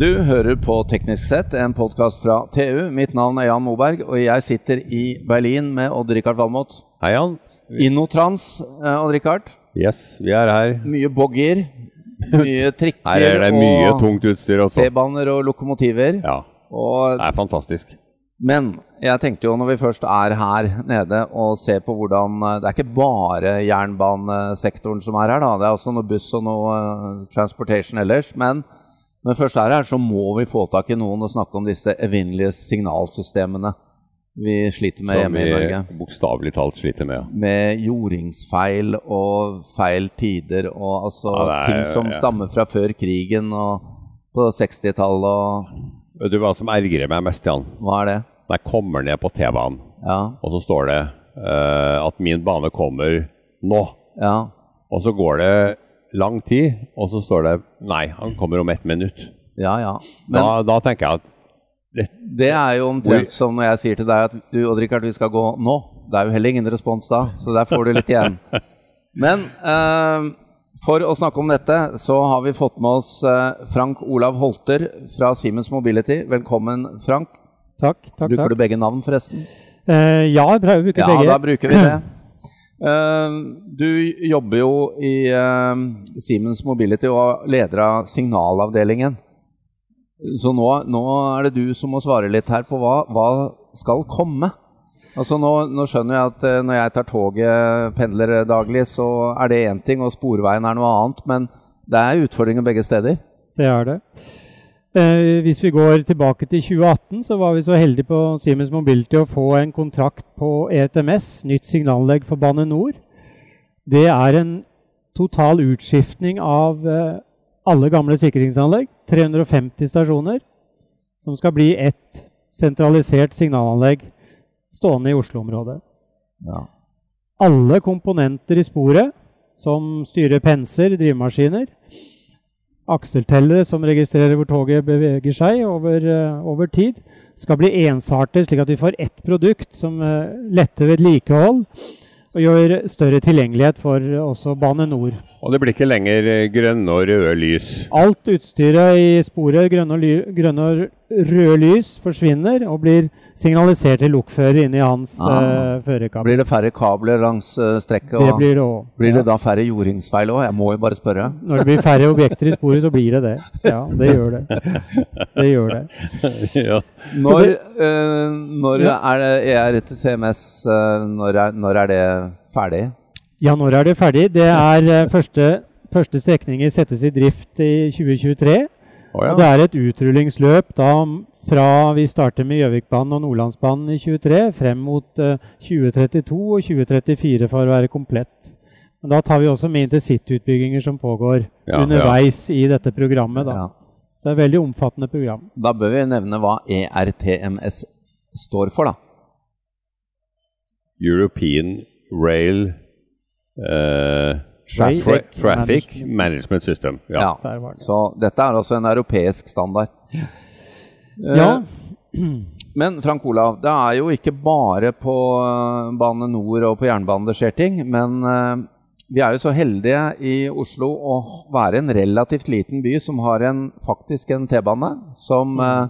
Du hører på Teknisk sett, en podkast fra TU. Mitt navn er Jan Moberg, og jeg sitter i Berlin med Odd-Rikard Valmot. Hei, Jan. Innotrans, eh, Odd-Rikard. Yes, vi er her. Mye boggier. Mye trikker Her er det mye og tungt utstyr også. T-baner og lokomotiver. Ja, Og, det er fantastisk. men jeg tenkte jo når vi først er her nede og ser på hvordan eh, Det er ikke bare jernbanesektoren som er her, da. Det er også noe buss og noe eh, transportation ellers. Men når vi først er her, så må vi få tak i noen og snakke om disse evinnelige signalsystemene vi sliter med hjemme i Norge. Som vi bokstavelig talt sliter med. ja. Med jordingsfeil og feil tider og altså Ja, er- ting som ja. stammer fra før krigen og på 60-tallet og Vet du hva som ergrer meg mest, Jan? Hva er det? Når jeg kommer ned på T-banen, Ja. og så står det uh, at min bane kommer nå. ja. Og så går det lang tid, og så står det nei, han kommer om ett minutt. Ja, ja. Men Da, da tenker jeg at det er jo omtrent omtrent som når jeg sier til deg at du, Odd-Rikard, vi skal gå nå. Det er jo heller ingen respons da, så der får du litt igjen. Men eh, for å snakke om dette, så har vi fått med oss eh, Frank Olav Holter fra Siemens Mobility. Velkommen, Frank. Takk. takk, Bruker takk. du begge navn, forresten? Eh, ja, jeg bruker å bruke Ja, begge. da bruker vi det. Eh, du jobber jo i eh, Siemens Mobility og er leder av signalavdelingen. Så nå, nå er det du som må svare litt her på hva, hva skal komme. Altså nå, nå skjønner jeg at eh, når jeg tar toget, pendler daglig, så er det én ting, og sporveien er noe annet. Men det er utfordringer begge steder. Det er det. Eh, hvis vi går tilbake til 2018, så var vi så heldige på Siemens Mobility å få en kontrakt på ETMS, ERTMS, nytt signalanlegg for Bane NOR. Det er en total utskiftning av eh, alle gamle sikringsanlegg, 350 stasjoner, som skal bli ett sentralisert signalanlegg stående i Oslo-området. Ja. alle komponenter i sporet, som styrer penser, drivemaskiner, akseltellere som registrerer hvor toget beveger seg over, eh, over tid, skal bli ensartet, slik at vi får ett produkt som uh, letter vedlikehold og gjør større tilgjengelighet for eh, også Bane NOR. Og det blir ikke lenger eh, grønne og røde lys. Alt utstyret i sporet, grønne og, grønne og røde lys, forsvinner og blir signalisert til lokfører inni hans Ah. uh, førerkabel. Blir det færre kabler langs uh, strekket? Det blir det òg. blir det da færre jordingsfeil òg? Jeg må jo bare spørre. Når det blir færre objekter i sporet, så blir det det. Ja, det gjør det. Det gjør det. ja. Når, det- eh, når Ja. er det ERTMS eh, når, er, når er det ferdig? Ja, når er det ferdig? Det er første, første strekninger settes i drift i 2023. Å, ja. Og det er et utrullingsløp da fra vi starter med Gjøvikbanen og Nordlandsbanen i 23 frem mot uh, 2032 og 2034 for å være komplett. Men da tar vi også med intercityutbygginger som pågår Ja, underveis i dette programmet. Da. Ja. Så det er et veldig omfattende program. Da bør vi nevne hva ERTMS står for, da. European Rail eh, Traffic Traffic, Management System. Ja. Ja. Der var det. Så dette er altså en europeisk standard. Eh, Ja, Men Frank Olav, det er jo ikke bare på eh, Bane NOR og på jernbanen det skjer ting. Men eh, vi er jo så heldige i Oslo å være en relativt liten by som har en, faktisk en T-bane. Som eh,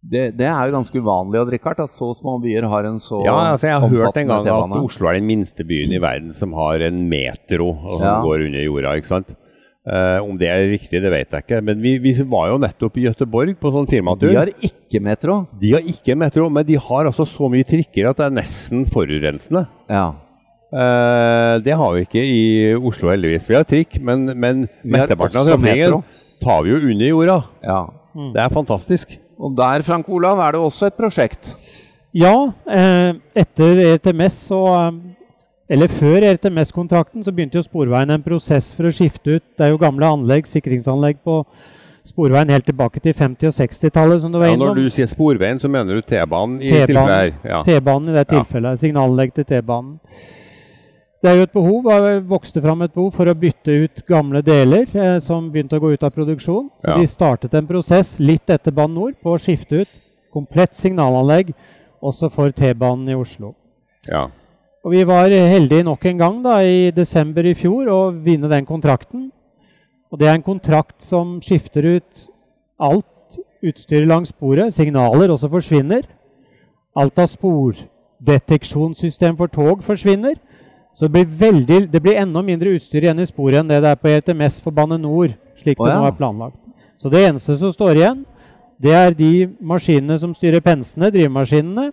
det, det er jo ganske uvanlig Odd Rikard, at så små byer har en så Ja, altså Jeg har hørt en gang at Oslo er den minste byen i verden som har en metro som Ja. går under jorda. ikke sant? Uh, om det er riktig, det vet jeg ikke. Men vi, vi var jo nettopp i Gøteborg på sånn firmatur. De har ikke metro. De har ikke metro, men de har altså så mye trikker at det er nesten forurensende. Ja. Uh, det har vi ikke i Oslo, heldigvis. Vi har trikk, men, men mesteparten av trafikken tar vi jo under jorda. ja. Det er fantastisk. Og der, Frank Olav, er det også et prosjekt. Ja, eh, etter ERTMS så eh, Eller før ERTMS-kontrakten så begynte jo Sporveien en prosess for å skifte ut Det er jo gamle anlegg, sikringsanlegg på Sporveien helt tilbake til 50- og 60-tallet, som du var Ja, når du sier Sporveien, så mener du T-banen i T-banen. tilfellet her. Ja. T-banen i det Ja. tilfellet. Signalanlegg til T-banen. Det er jo et behov, det vokste fram et behov for å bytte ut gamle deler eh, som begynte å gå ut av produksjon. Så Ja. de startet en prosess litt etter Bane NOR på å skifte ut komplett signalanlegg også for T-banen i Oslo. ja. Og vi var heldige nok en gang da, i desember i fjor å vinne den kontrakten. Og det er en kontrakt som skifter ut alt utstyret langs sporet, signaler, også forsvinner. Alt av spordeteksjonssystem for tog forsvinner. Så det blir, veldig, det blir enda mindre utstyr igjen i sporet enn det det er på ETMS for Bane NOR, slik det ja. nå er planlagt. Så det eneste som står igjen, det er de maskinene som styrer pensene, drivemaskinene,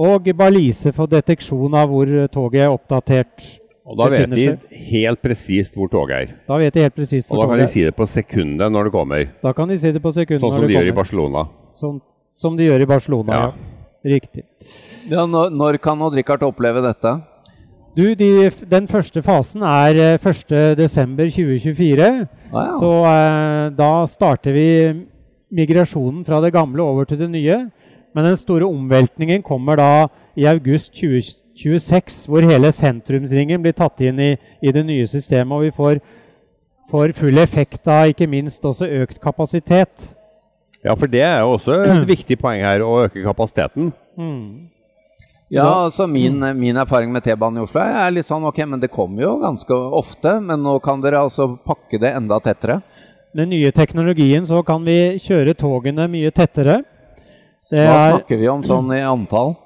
og balise for deteksjon av hvor toget er oppdatert. Og da vet de helt presist hvor toget er. Da vet de helt presist hvor toget er. Og da kan de si det på sekundet når det kommer. Da kan de si det på sekundet Sånn som når de det gjør i. Barcelona. Som, som de gjør i Barcelona, Ja. ja. Riktig. Ja, når, når kan Odd-Rikard oppleve dette? Du, de, den første fasen er eh, 1.12.2024. Ah, ja. Så eh, da starter vi migrasjonen fra det gamle over til det nye. Men den store omveltningen kommer da i august 2026, hvor hele sentrumsringen blir tatt inn i, i det nye systemet. Og vi får, får full effekt av ikke minst også økt kapasitet. Ja, for det er jo også et viktig poeng her, å øke kapasiteten. Ja, altså min, min erfaring med T-banen i Oslo er litt sånn ok, men det kommer jo ganske ofte. Men nå kan dere altså pakke det enda tettere. Med nye teknologien så kan vi kjøre togene mye tettere. Det Hva er, snakker vi om sånn i antall?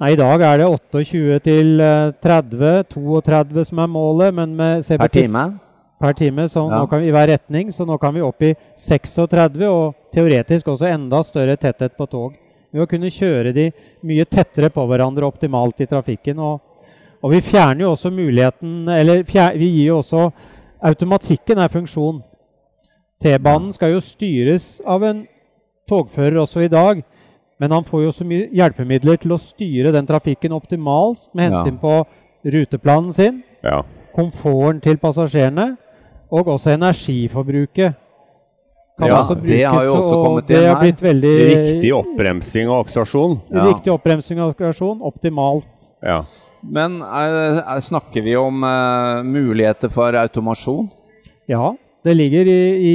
nei, I dag er det 28 til eh, 30, 32 som er målet. Men med Per time? per time, så Ja. kan vi i hver retning. Så nå kan vi opp i 36, og teoretisk også enda større tetthet på tog. Ved å kunne kjøre de mye tettere på hverandre optimalt i trafikken. Og, og vi fjerner jo også muligheten Eller fjer, vi gir jo også Automatikken er funksjon. T-banen skal jo styres av en togfører også i dag. Men han får jo så mye hjelpemidler til å styre den trafikken optimalt med hensyn på ruteplanen sin Ja. komforten til passasjerene og også energiforbruket. Kan Ja, også det har jo også og kommet har her. blitt veldig Riktig oppbremsing og akselerasjon. Ja. Riktig oppbremsing og akselerasjon. Optimalt. Ja. Men er, er, snakker vi om uh, muligheter for automasjon? Ja, det ligger i, i,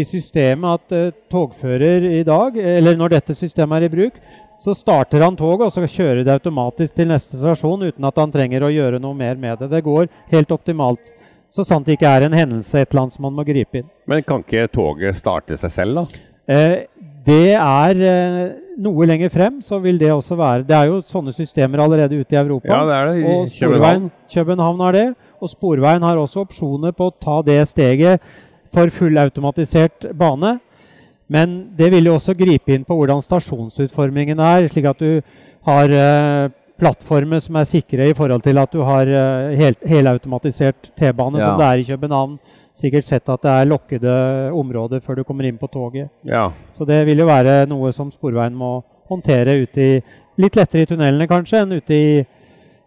i systemet at uh, togfører i dag, eller når dette systemet er i bruk, så starter han toget, og så kjører det automatisk til neste stasjon uten at han trenger å gjøre noe mer med det. Det går helt optimalt. Så sant det ikke er en hendelse et eller annet som man må gripe inn. Men kan ikke toget starte seg selv, da? Eh, det er eh, noe lenger frem, så vil det også være Det er jo sånne systemer allerede ute i Europa. Ja, det er det. I og København. København har det. Og Sporveien har også opsjoner på å ta det steget for fullautomatisert bane. Men det vil jo også gripe inn på hvordan stasjonsutformingen er, slik at du har eh, plattformer som er sikre i forhold til at du har eh, helt, helautomatisert T-bane, Ja. som det er i København. Sikkert sett at det er lukkede områder før du kommer inn på toget. Ja. Så det vil jo være noe som Sporveien må håndtere ute i Litt lettere i tunnelene kanskje enn ute i,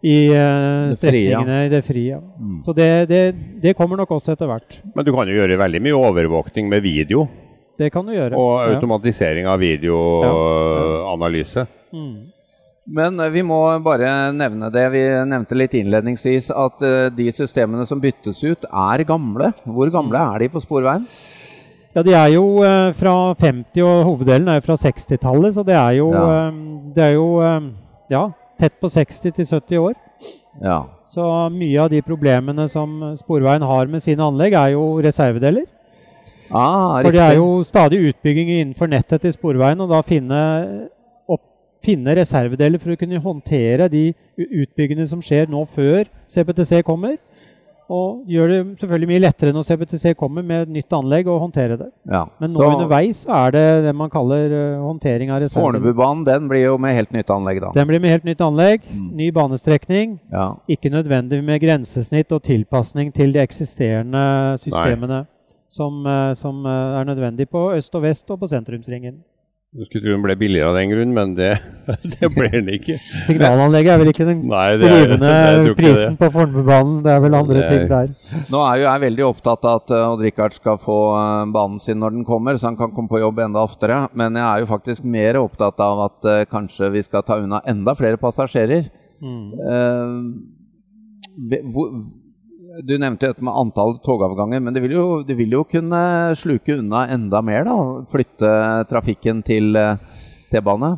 i ja. strekningene i det frie. Mm. Så det, det, det kommer nok også etter hvert. Men du kan jo gjøre veldig mye overvåkning med video. Det kan du gjøre. Og automatisering av videoanalyse. Mm. Men eh, vi må bare nevne det. Vi nevnte litt innledningsvis at eh, de systemene som byttes ut, er gamle. Hvor gamle er de på Sporveien? Ja, de er jo eh, fra 50, og hoveddelen er jo fra 60-tallet, så det er jo, Ja. det er jo ja, tett på 60 til 70 år. Ja. Så mye av de problemene som Sporveien har med sine anlegg, er jo reservedeler. Ah, For det er jo stadig utbygginger innenfor nettet til Sporveien, og da finne, finne reservedeler for å kunne håndtere de utbyggene som skjer nå før CPTC kommer. Og gjør det selvfølgelig mye lettere når CPTC kommer med et nytt anlegg, å håndtere det. Ja. Men nå underveis så er det det man kaller eh, håndtering av reserver. Fornebubanen den blir jo med helt nytt anlegg, da. Den blir med helt nytt anlegg, Mm. ny banestrekning. Ja. Ikke nødvendig med grensesnitt og tilpasning til de eksisterende systemene som, eh, som eh, er nødvendig på øst og vest og på sentrumsringen. Du skulle tro den ble billigere av den grunn, men det, det ble den ikke. Signalanlegget er vel ikke den Nei, det er, drivende prisen på Fornebubanen. Det er vel andre er- ting der. Nå er jo jeg veldig opptatt av at uh, Odd-Rikard skal få eh, banen sin når den kommer, så han kan komme på jobb enda oftere. Men jeg er jo faktisk mer opptatt av at uh, kanskje vi skal ta unna enda flere passasjerer. Mm. Uh, hvor, du nevnte dette med antall togavganger, men det vil, jo, det vil jo kunne sluke unna enda mer, da? Flytte trafikken til eh, T-bane?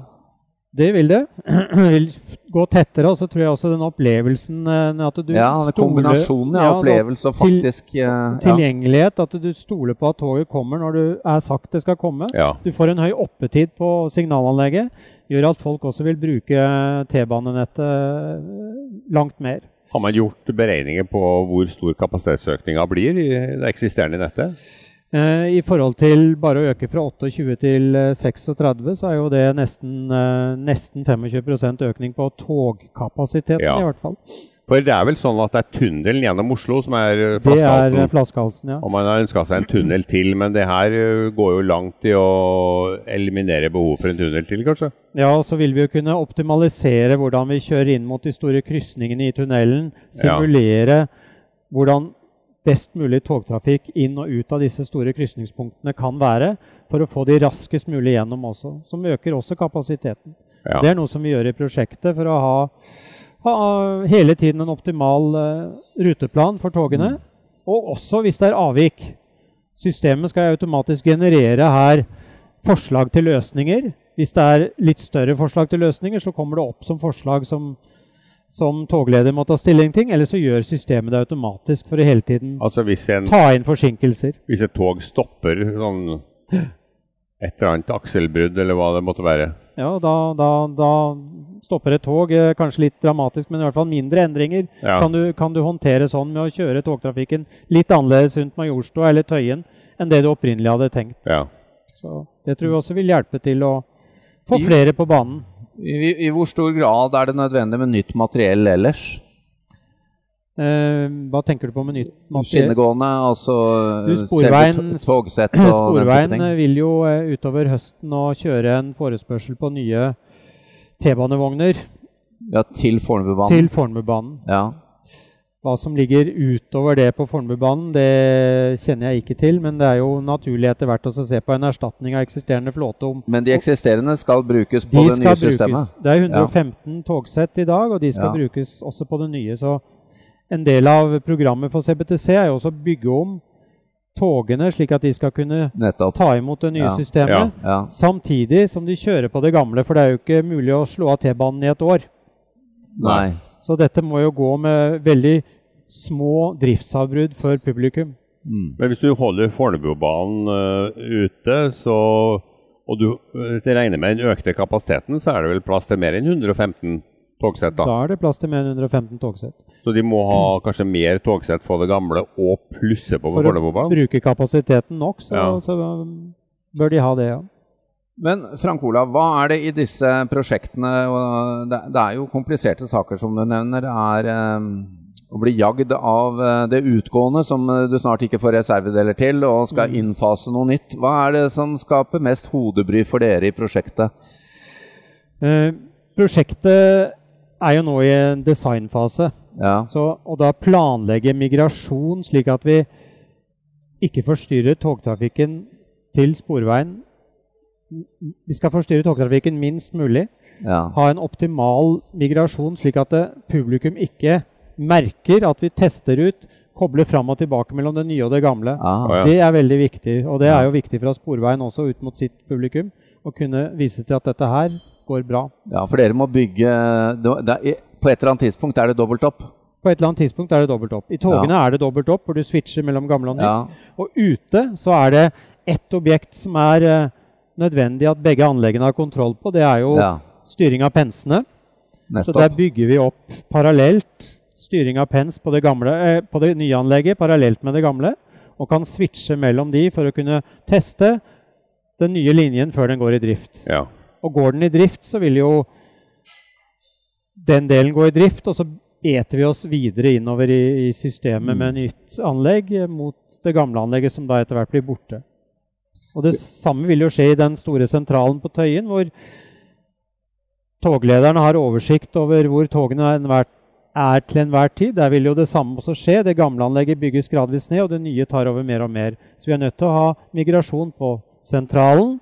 Det vil det. Vil gå tettere, og så tror jeg også den opplevelsen eh, at du Ja, den stoler- kombinasjonen av Ja, opplevelse og faktisk til, ja. Tilgjengelighet, at du stoler på at toget kommer når du er sagt det skal komme. Ja. Du får en høy oppetid på signalanlegget, gjør at folk også vil bruke T-banenettet eh, langt mer. Har man gjort beregninger på hvor stor kapasitetsøkninga blir i det eksisterende nettet? Eh, I forhold til bare å øke fra 28 til eh, 36, så er jo det nesten, eh, nesten 25% økning på togkapasiteten, Ja. i hvert fall. For det er vel sånn at det er tunnelen gjennom Oslo som er flaskehalsen? Det er eh, flaskehalsen? ja. Og man har ønska seg en tunnel til, men det her eh, går jo langt i å eliminere behov for en tunnel til, kanskje? Ja, så vil vi jo kunne optimalisere hvordan vi kjører inn mot de store krysningene i tunnelen. Ja. Simulere hvordan best mulig togtrafikk inn og ut av disse store krysningspunktene kan være, for å få de raskest mulig gjennom også. Som øker også kapasiteten. Ja. Det er noe som vi gjør i prosjektet for å ha, ha hele tiden en optimal eh, ruteplan for togene. Og også hvis det er avvik. Systemet skal automatisk generere her forslag til løsninger. Hvis det er litt større forslag til løsninger, så kommer det opp som forslag som, som togleder må ta stilling til. Eller så gjør systemet det automatisk for å hele tiden Altså hvis, en, ta inn forsinkelser. hvis et tog stopper sånn et eller annet akselbrudd, eller hva det måtte være Ja, da, da, da stopper et tog. eh, Kanskje litt dramatisk, men i hvert fall mindre endringer Ja. kan, du, kan du håndtere sånn med å kjøre togtrafikken litt annerledes rundt Majorstua eller Tøyen enn det du opprinnelig hadde tenkt. ja. Så det tror vi også vil hjelpe til å få flere på banen. I, I hvor stor grad er det nødvendig med nytt materiell ellers? Eh, hva tenker du på med nytt materiell? Skinnegående, altså Du, Sporveien- togsett og Sporveien eh, vil jo eh, utover høsten nå kjøre en forespørsel på nye T-banevogner Ja, til Fornebubanen. til Fornebubanen. Ja. Hva som ligger utover det på Fornebubanen, det kjenner jeg ikke til. Men det er jo naturlig etter hvert å se på en erstatning av eksisterende flåte. om Men de eksisterende skal brukes på de det nye brukes. systemet? Det er 115 togsett i dag, og de skal Ja. brukes også på det nye. Så en del av programmet for CBTC er jo også å bygge om togene, slik at de skal kunne Nettopp. ta imot det nye Ja. systemet. Ja. Ja. Samtidig som de kjører på det gamle, for det er jo ikke mulig å slå av T-banen i et år. Nei. Så dette må jo gå med veldig små driftsavbrudd for publikum. Mm. Men hvis du holder Fornebubanen uh, ute, så, og du uh, regner med den økte kapasiteten, så er det vel plass til mer enn 115 togsett? da? Da er det plass til mer enn 115 togsett. Så de må ha kanskje mer togsett for det gamle og plusse på for på For å bruke kapasiteten nok, så, Ja. så um, bør de ha det, ja. Men Frank Olav, hva er det i disse prosjektene og det, det er jo kompliserte saker, som du nevner. Det er um, å bli jagd av eh, det utgående, som eh, du snart ikke får reservedeler til, og skal innfase noe nytt. Hva er det som skaper mest hodebry for dere i prosjektet? Eh, prosjektet er jo nå i en designfase. Ja. Så, og da planlegge migrasjon slik at vi ikke forstyrrer togtrafikken til sporveien. Vi skal forstyrre togtrafikken minst mulig. ja. Ha en optimal migrasjon slik at det, publikum ikke merker at vi tester ut, kobler fram og tilbake mellom det nye og det gamle. Ah. Ja. Det er veldig viktig, og det er jo viktig fra Sporveien også ut mot sitt publikum. Å kunne vise til at dette her går bra. ja, for dere må bygge er, På et eller annet tidspunkt er det dobbelt opp. På et eller annet tidspunkt er det dobbelt opp. I togene er det dobbelt opp, hvor du switcher mellom gamle og nytt. Ja. Og ute så er det ett objekt som er eh, nødvendig at begge anleggene har kontroll på. Det er jo ja. styring av pensene. Så der bygger vi opp parallelt styring av pens på det, gamle, eh, på det nye anlegget parallelt med det gamle. Og kan switche mellom de for å kunne teste den nye linjen før den går i drift. Ja. Og går den i drift, så vil jo den delen gå i drift, og så eter vi oss videre innover i, i systemet med nytt anlegg mot det gamle anlegget, som da etter hvert blir borte. Og det samme vil jo skje i den store sentralen på Tøyen, hvor toglederne har oversikt over hvor togene er, er til enhver tid. Der vil jo det samme også skje. Det gamle anlegget bygges gradvis ned, og det nye tar over mer og mer. Så vi er nødt til å ha migrasjon på sentralen,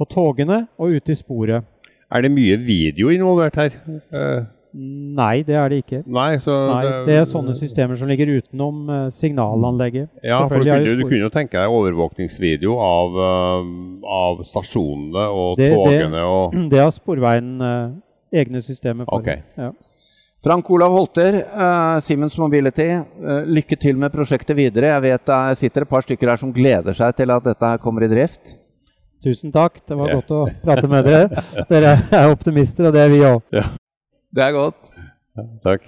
på togene og ute i sporet. Er det mye video involvert her? Uh, Nei, det er det ikke. nei, så Nei, det er sånne systemer som ligger utenom uh, signalanlegget. Ja, for du kunne, du kunne jo tenke deg overvåkningsvideo av, uh, av stasjonene og Det- det- togene og Det har Sporveien eh, egne systemer for. Ok. Ja. Frank Olav Holter, uh, Siemens Mobility, uh, lykke til med prosjektet videre. Jeg vet det sitter et par stykker her som gleder seg til at dette her kommer i drift. Tusen takk. Det var Ja. godt å prate med dere. Dere er optimister, og det er vi òg. Det er godt. Takk.